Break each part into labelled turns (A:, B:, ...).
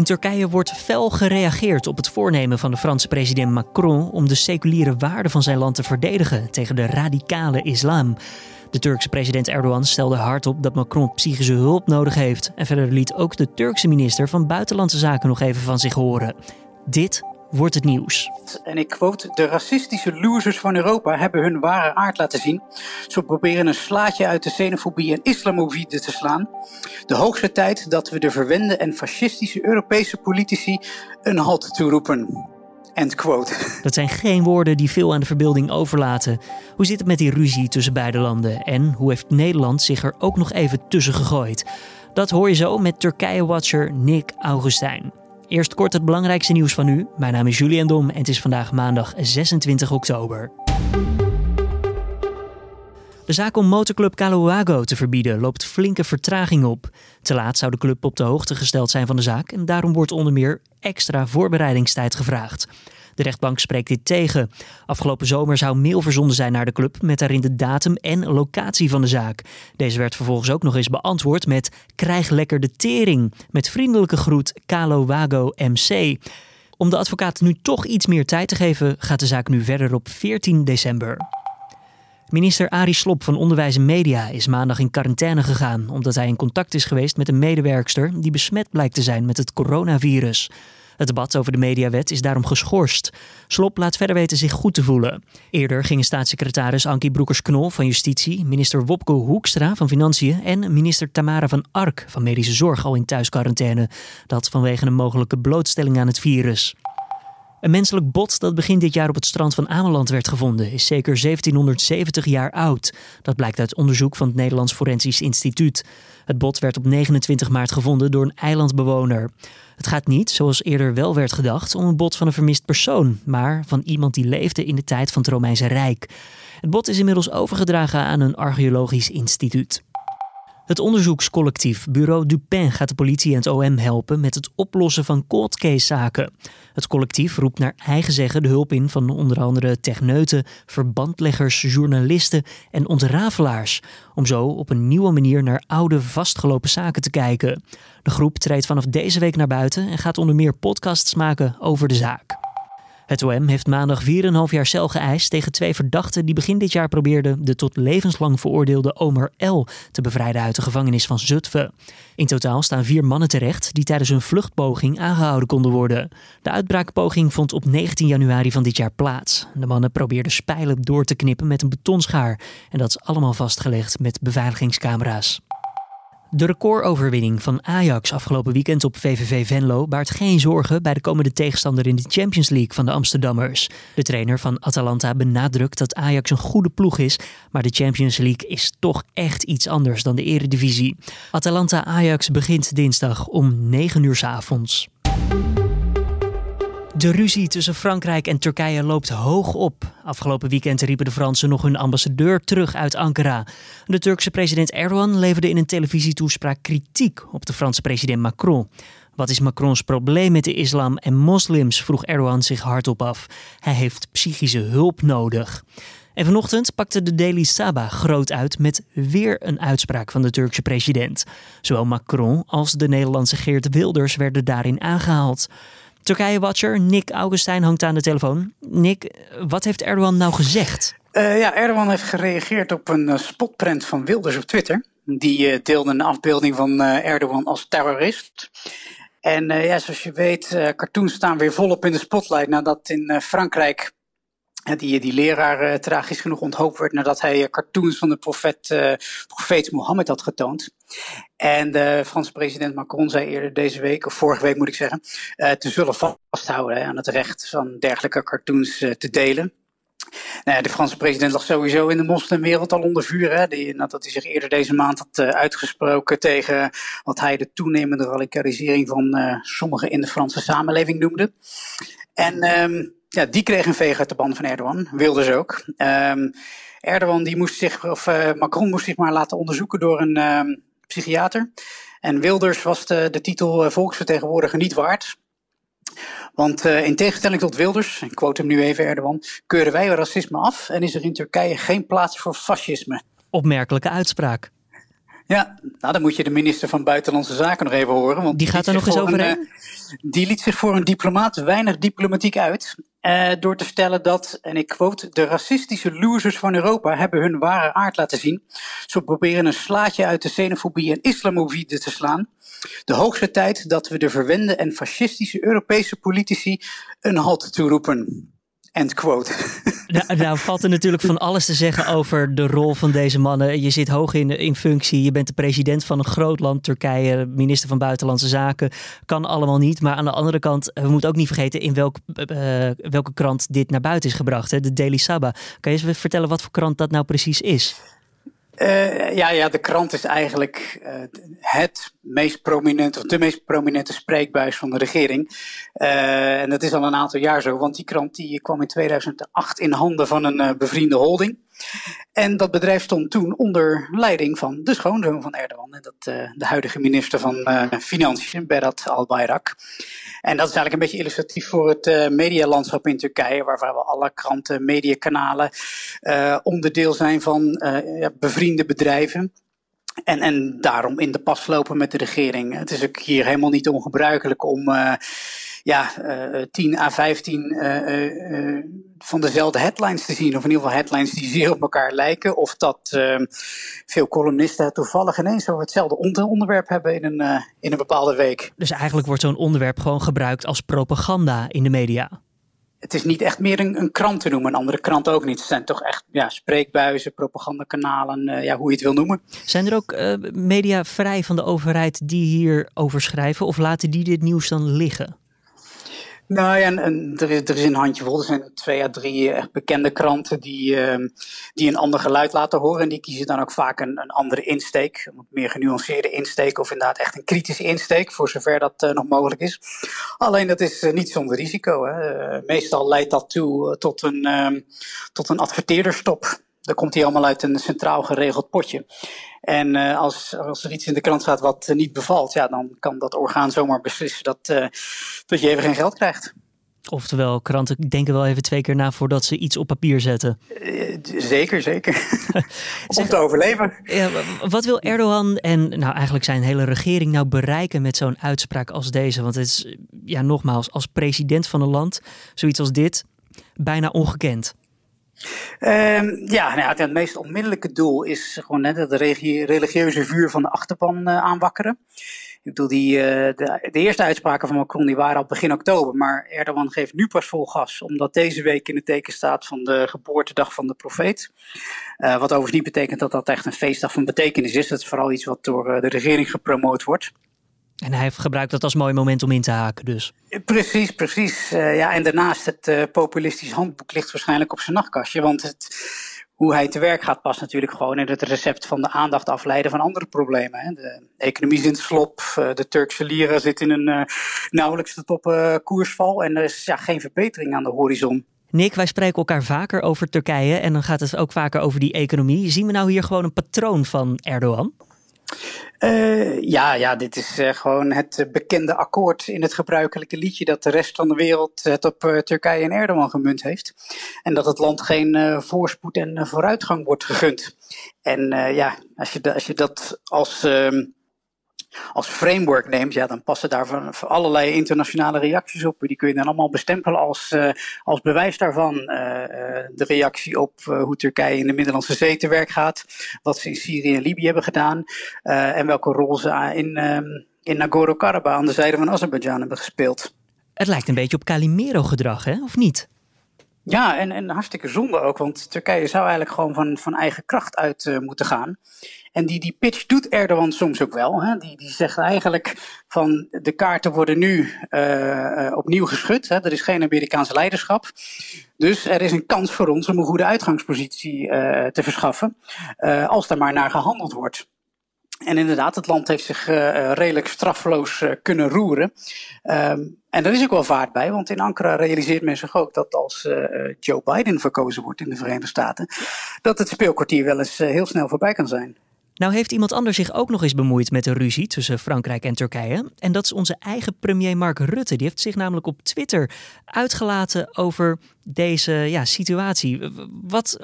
A: In Turkije wordt fel gereageerd op het voornemen van de Franse president Macron om de seculiere waarden van zijn land te verdedigen tegen de radicale islam. De Turkse president Erdogan stelde hardop dat Macron psychische hulp nodig heeft. En verder liet ook de Turkse minister van Buitenlandse Zaken nog even van zich horen. Dit wordt het nieuws.
B: En ik quote: De racistische losers van Europa hebben hun ware aard laten zien. Ze proberen een slaatje uit de xenofobie en islamofobie te slaan. De hoogste tijd dat we de verwende en fascistische Europese politici een halt toeroepen. End quote.
A: Dat zijn geen woorden die veel aan de verbeelding overlaten. Hoe zit het met die ruzie tussen beide landen? En hoe heeft Nederland zich er ook nog even tussen gegooid? Dat hoor je zo met Turkije-watcher Nick Augustijn. Eerst kort het belangrijkste nieuws van nu. Mijn naam is Julian Dom en het is vandaag maandag 26 oktober. De zaak om motorclub Caloago te verbieden loopt flinke vertraging op. Te laat zou de club op de hoogte gesteld zijn van de zaak en daarom wordt onder meer extra voorbereidingstijd gevraagd. De rechtbank spreekt dit tegen. Afgelopen zomer zou mail verzonden zijn naar de club met daarin de datum en locatie van de zaak. Deze werd vervolgens ook nog eens beantwoord met krijg lekker de tering. Met vriendelijke groet Calo Wago MC. Om de advocaat nu toch iets meer tijd te geven, gaat de zaak nu verder op 14 december. Minister Arie Slop van Onderwijs en Media is maandag in quarantaine gegaan omdat hij in contact is geweest met een medewerkster die besmet blijkt te zijn met het coronavirus. Het debat over de mediawet is daarom geschorst. Slop laat verder weten zich goed te voelen. Eerder gingen staatssecretaris Ankie Broekers-Knol van Justitie, minister Wopke Hoekstra van Financiën en minister Tamara van Ark van Medische Zorg al in thuisquarantaine. Dat vanwege een mogelijke blootstelling aan het virus. Een menselijk bot dat begin dit jaar op het strand van Ameland werd gevonden is zeker 1770 jaar oud. Dat blijkt uit onderzoek van het Nederlands Forensisch Instituut. Het bot werd op 29 maart gevonden door een eilandbewoner. Het gaat niet, zoals eerder wel werd gedacht, om een bot van een vermist persoon, maar van iemand die leefde in de tijd van het Romeinse Rijk. Het bot is inmiddels overgedragen aan een archeologisch instituut. Het onderzoekscollectief Bureau Dupin gaat de politie en het OM helpen met het oplossen van cold case zaken. Het collectief roept naar eigen zeggen de hulp in van onder andere techneuten, verbandleggers, journalisten en ontrafelaars. Om zo op een nieuwe manier naar oude vastgelopen zaken te kijken. De groep treedt vanaf deze week naar buiten en gaat onder meer podcasts maken over de zaak. Het OM heeft maandag 4,5 jaar cel geëist tegen twee verdachten die begin dit jaar probeerden de tot levenslang veroordeelde Omer L. te bevrijden uit de gevangenis van Zutphen. In totaal staan vier mannen terecht die tijdens hun vluchtpoging aangehouden konden worden. De uitbraakpoging vond op 19 januari van dit jaar plaats. De mannen probeerden spijlen door te knippen met een betonschaar en dat is allemaal vastgelegd met beveiligingscamera's. De recordoverwinning van Ajax afgelopen weekend op VVV Venlo baart geen zorgen bij de komende tegenstander in de Champions League van de Amsterdammers. De trainer van Atalanta benadrukt dat Ajax een goede ploeg is, maar de Champions League is toch echt iets anders dan de Eredivisie. Atalanta-Ajax begint dinsdag om 9 uur s avonds. De ruzie tussen Frankrijk en Turkije loopt hoog op. Afgelopen weekend riepen de Fransen nog hun ambassadeur terug uit Ankara. De Turkse president Erdogan leverde in een televisietoespraak kritiek op de Franse president Macron. Wat is Macrons probleem met de islam en moslims? vroeg Erdogan zich hardop af. Hij heeft psychische hulp nodig. En vanochtend pakte de Daily Saba groot uit met weer een uitspraak van de Turkse president. Zowel Macron als de Nederlandse Geert Wilders werden daarin aangehaald. Turkije-watcher Nick Augustijn hangt aan de telefoon. Nick, wat heeft Erdogan nou gezegd?
B: Uh, ja, Erdogan heeft gereageerd op een uh, spotprint van Wilders op Twitter. Die uh, deelde een afbeelding van Erdogan als terrorist. En ja, zoals je weet, cartoons staan weer volop in de spotlight nadat in Frankrijk die, die leraar tragisch genoeg onthoofd werd nadat hij cartoons van de profeet, profeet Mohammed had getoond. En de Franse president Macron zei eerder deze week, of vorige week moet ik zeggen, te zullen vasthouden hè, aan het recht van dergelijke cartoons te delen. Nou ja, de Franse president lag sowieso in de moslimwereld al onder vuur. Hè, die, nadat hij zich eerder deze maand had uitgesproken tegen wat hij de toenemende radicalisering van sommigen in de Franse samenleving noemde. En um, ja, die kreeg een veeg uit de band van Erdogan. Wilde ze ook. Um, Erdogan die moest zich, of Macron moest zich maar laten onderzoeken door een um, psychiater. En Wilders was de, de titel uh, volksvertegenwoordiger niet waard. Want uh, in tegenstelling tot Wilders, ik quote hem nu even Erdogan, keuren wij racisme af en is er in Turkije geen plaats voor fascisme.
A: Opmerkelijke uitspraak.
B: Ja, nou dan moet je de minister van Buitenlandse Zaken nog even horen. Want
A: die gaat er nog eens overheen?
B: die liet zich voor een diplomaat weinig diplomatiek uit. Uh, door te stellen dat, en ik quote, de racistische losers van Europa hebben hun ware aard laten zien. Ze proberen een slaatje uit de xenofobie en islamofobie te slaan. De hoogste tijd dat we de verwende en fascistische Europese politici een halt toeroepen. End quote.
A: Nou, nou, valt er natuurlijk van alles te zeggen over de rol van deze mannen. Je zit hoog in, in functie, je bent de president van een groot land, Turkije, minister van Buitenlandse Zaken. Kan allemaal niet. Maar aan de andere kant, we moeten ook niet vergeten in welk, uh, welke krant dit naar buiten is gebracht. Hè? De Daily Sabah. Kan je eens vertellen wat voor krant dat nou precies is?
B: Uh, ja, ja, de krant is eigenlijk uh, het meest prominente, of de meest prominente spreekbuis van de regering. Uh, en dat is al een aantal jaar zo, want die krant die kwam in 2008 in handen van een bevriende holding. En dat bedrijf stond toen onder leiding van de schoonzoon van Erdogan, dat, de huidige minister van Financiën, Berat Albayrak. En dat is eigenlijk een beetje illustratief voor het uh, medialandschap in Turkije, waarvan we alle kranten, mediakanalen onderdeel zijn van bevriende bedrijven. En, en daarom in de pas lopen met de regering. Het is ook hier helemaal niet ongebruikelijk om ja, uh, 10 à 15 uh, uh, van dezelfde headlines te zien. Of in ieder geval headlines die zeer op elkaar lijken. Of dat ehm, veel columnisten toevallig ineens over hetzelfde onderwerp hebben in een, eh, in een bepaalde week.
A: Dus eigenlijk wordt zo'n onderwerp gewoon gebruikt als propaganda in de media
B: het is niet echt meer een, een, krant te noemen, een andere krant ook niet. Het zijn toch echt ja, spreekbuizen, propagandakanalen, uh, ja, hoe je het wil noemen.
A: Zijn er ook uh, media vrij van de overheid die hier over schrijven of laten die dit nieuws dan liggen?
B: Nou ja, en, er, is, er is een handjevol. Er zijn twee à drie echt bekende kranten die, uh, die een ander geluid laten horen. En die kiezen dan ook vaak een, een andere insteek. Een meer genuanceerde insteek. Of inderdaad echt een kritische insteek, voor zover dat uh, nog mogelijk is. Alleen dat is uh, niet zonder risico. Hè. meestal leidt dat toe tot, een, tot een adverteerderstop. Dan komt hij allemaal uit een centraal geregeld potje. En uh, als, als er iets in de krant staat wat uh, niet bevalt, ja, dan kan dat orgaan zomaar beslissen dat, uh, dat je even geen geld krijgt.
A: Oftewel, kranten denken wel even twee keer na voordat ze iets op papier zetten.
B: zeker, zeker. Om te overleven.
A: Ja, wat wil Erdogan en nou eigenlijk zijn hele regering nou bereiken met zo'n uitspraak als deze? Want het is, ja, nogmaals, als president van een land, zoiets als dit, bijna ongekend.
B: Um, ja, nou het meest onmiddellijke doel is gewoon net het religieuze vuur van de achterban uh, aanwakkeren. Ik bedoel, die, uh, de, eerste uitspraken van Macron die waren al begin oktober, maar Erdogan geeft nu pas vol gas, omdat deze week in het teken staat van de geboortedag van de profeet. Uh, wat overigens niet betekent dat dat echt een feestdag van betekenis is. Dat is vooral iets wat door de regering gepromoot wordt.
A: En hij gebruikt dat als mooi moment om in te haken dus.
B: Precies, precies. Uh, ja, en daarnaast het uh, populistisch handboek ligt waarschijnlijk op zijn nachtkastje. Want het, hoe hij te werk gaat past natuurlijk gewoon in het recept van de aandacht afleiden van andere problemen. Hè. De economie is in slop, uh, de Turkse lira zit in een nauwelijks tot op koersval. En er is ja, geen verbetering aan de horizon.
A: Nick, wij spreken elkaar vaker over Turkije en dan gaat het ook vaker over die economie. Zien we nou hier gewoon een patroon van Erdogan?
B: Uh, ja, ja, dit is uh, gewoon het bekende akkoord in het gebruikelijke liedje dat de rest van de wereld het op Turkije en Erdogan gemunt heeft. En dat het land geen voorspoed en vooruitgang wordt gegund. En ja, als je, als je dat als ehm, als framework neemt, ja, dan passen daar van, allerlei internationale reacties op. Die kun je dan allemaal bestempelen als, uh, als bewijs daarvan. Uh, de reactie op hoe Turkije in de Middellandse Zee te werk gaat, wat ze in Syrië en Libië hebben gedaan en welke rol ze in, um, in Nagorno-Karabakh aan de zijde van Azerbeidzjan hebben gespeeld.
A: Het lijkt een beetje op Calimero-gedrag, hè? of niet?
B: Ja, en, en hartstikke zonde ook, want Turkije zou eigenlijk gewoon van, van eigen kracht uit uh, moeten gaan. En die, die pitch doet Erdogan soms ook wel. Hè? Die, die zegt eigenlijk van de kaarten worden nu uh, opnieuw geschud. Hè? Er is geen Amerikaanse leiderschap. Dus er is een kans voor ons om een goede uitgangspositie uh, te verschaffen. als daar maar naar gehandeld wordt. En inderdaad, het land heeft zich uh, redelijk straffeloos kunnen roeren. Um, en daar is ook wel vaart bij, want in Ankara realiseert men zich ook dat als uh, Joe Biden verkozen wordt in de Verenigde Staten, dat het speelkwartier wel eens heel snel voorbij kan zijn.
A: Nou heeft iemand anders zich ook nog eens bemoeid met de ruzie tussen Frankrijk en Turkije. En dat is onze eigen premier Mark Rutte. Die heeft zich namelijk op Twitter uitgelaten over deze ja, situatie. Wat,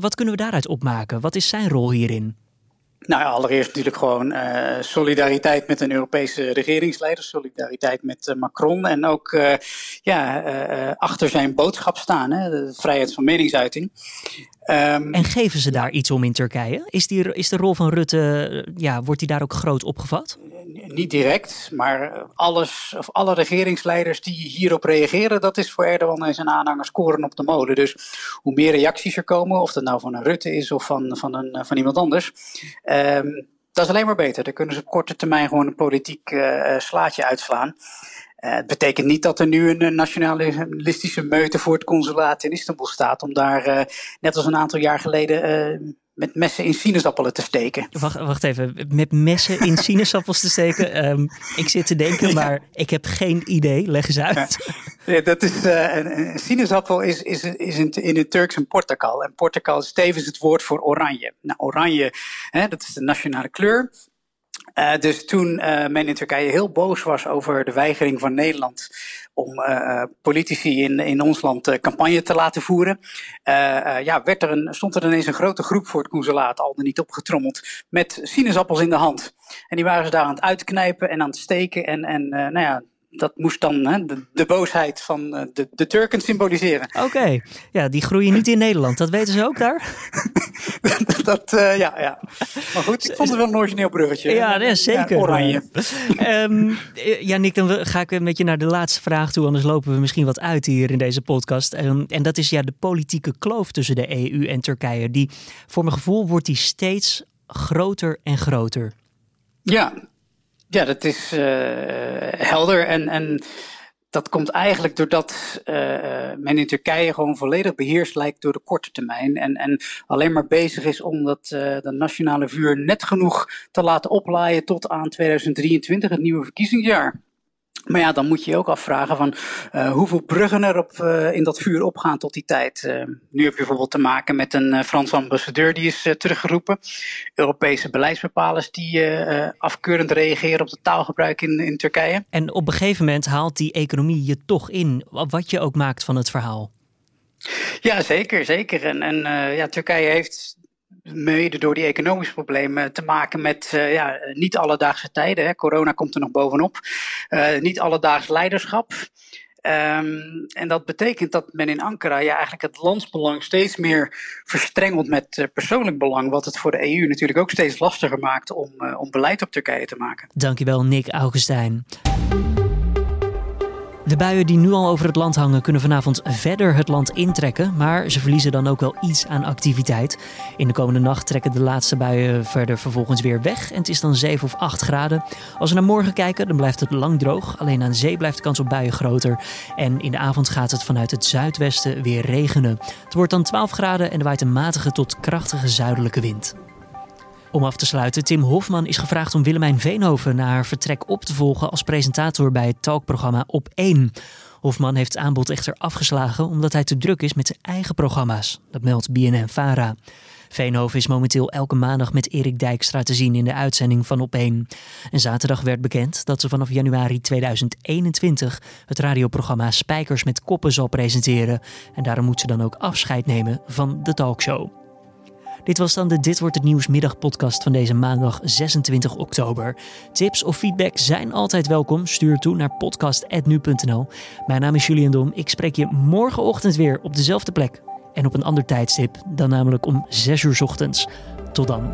A: wat kunnen we daaruit opmaken? Wat is zijn rol hierin?
B: Nou ja, allereerst natuurlijk gewoon uh, solidariteit met een Europese regeringsleider, solidariteit met uh, Macron en ook ja, achter zijn boodschap staan, hè, de vrijheid van meningsuiting.
A: Um, en geven ze daar iets om in Turkije? Is, die, is de rol van Rutte, ja, wordt die daar ook groot opgevat?
B: Niet direct, maar alles, of alle regeringsleiders die hierop reageren, dat is voor Erdogan en zijn aanhangers koren op de molen. Dus hoe meer reacties er komen, of dat nou van een Rutte is of van, van, een, van iemand anders, um, dat is alleen maar beter. Dan kunnen ze op korte termijn gewoon een politiek uh, slaatje uitslaan. Uh, het betekent niet dat er nu een nationalistische meute voor het consulaat in Istanbul staat, om daar, uh, net als een aantal jaar geleden, met messen in sinaasappelen te steken.
A: Wacht, wacht even, met messen in sinaasappels te steken? Um, ik zit te denken, maar ik heb geen idee. Leg eens uit.
B: Ja, dat is, een, een, sinaasappel is, is, is in, in het Turks een portakal. En portakal is tevens het woord voor oranje. Nou, oranje, hè, dat is de nationale kleur. Uh, dus toen uh, men in Turkije heel boos was over de weigering van Nederland om uh, politici in, in ons land campagne te laten voeren, ja, werd er stond er ineens een grote groep voor het consulaat, al dan niet opgetrommeld, met sinaasappels in de hand. En die waren ze daar aan het uitknijpen en aan het steken en, en nou ja, dat moest dan hè, de, de, boosheid van eh, de, de Turken symboliseren.
A: Oké, ja, die groeien niet in Nederland. Dat weten ze ook daar?
B: dat, uh, ja, ja. Maar goed, ik vond het wel een origineel bruggetje.
A: Ja, nee, zeker. Ja,
B: oranje.
A: um, ja, Nick, dan ga ik met je naar de laatste vraag toe. Anders lopen we misschien wat uit hier in deze podcast. Um, en dat is ja de politieke kloof tussen de EU en Turkije. Die, voor mijn gevoel, wordt die steeds groter en groter.
B: Ja, ja, dat is uh, helder. En, en dat komt eigenlijk doordat uh, men in Turkije gewoon volledig beheerst lijkt door de korte termijn. En, en alleen maar bezig is om dat, uh, dat nationale vuur net genoeg te laten oplaaien tot aan 2023, het nieuwe verkiezingsjaar. Maar ja, dan moet je je ook afvragen van uh, hoeveel bruggen er op, uh, in dat vuur opgaan tot die tijd. Uh, nu heb je bijvoorbeeld te maken met een Franse ambassadeur die is teruggeroepen. Europese beleidsbepalers die afkeurend reageren op het taalgebruik in, in Turkije.
A: En op een gegeven moment haalt die economie je toch in, wat je ook maakt van het verhaal.
B: Ja, zeker, zeker. En, en ja, Turkije heeft mede door die economische problemen te maken met uh, ja, niet alledaagse tijden. Hè. Corona komt er nog bovenop. Uh, niet alledaags leiderschap. Um, en dat betekent dat men in Ankara ja, eigenlijk het landsbelang steeds meer verstrengelt met uh, persoonlijk belang. Wat het voor de EU natuurlijk ook steeds lastiger maakt om, om beleid op Turkije te maken.
A: Dankjewel, Nick Augustijn. De buien die nu al over het land hangen kunnen vanavond verder het land intrekken, maar ze verliezen dan ook wel iets aan activiteit. In de komende nacht trekken de laatste buien verder vervolgens weer weg en het is dan 7 of 8 graden. Als we naar morgen kijken, dan blijft het lang droog. Alleen aan zee blijft de kans op buien groter. En in de avond gaat het vanuit het zuidwesten weer regenen. Het wordt dan 12 graden en er waait een matige tot krachtige zuidelijke wind. Om af te sluiten, Tim Hofman is gevraagd om Willemijn Veenhoven na haar vertrek op te volgen als presentator bij het talkprogramma Op 1. Hofman heeft het aanbod echter afgeslagen omdat hij te druk is met zijn eigen programma's. Dat meldt BNN-Vara. Veenhoven is momenteel elke maandag met Erik Dijkstra te zien in de uitzending van Op 1. En zaterdag werd bekend dat ze vanaf januari 2021 het radioprogramma Spijkers met Koppen zal presenteren. En daarom moet ze dan ook afscheid nemen van de talkshow. Dit was dan de Dit wordt het nieuws middagpodcast van deze maandag 26 oktober. Tips of feedback zijn altijd welkom. Stuur toe naar podcast@nu.nl. Mijn naam is Julian Dom. Ik spreek je morgenochtend weer op dezelfde plek en op een ander tijdstip, dan namelijk om 6 uur ochtends. Tot dan.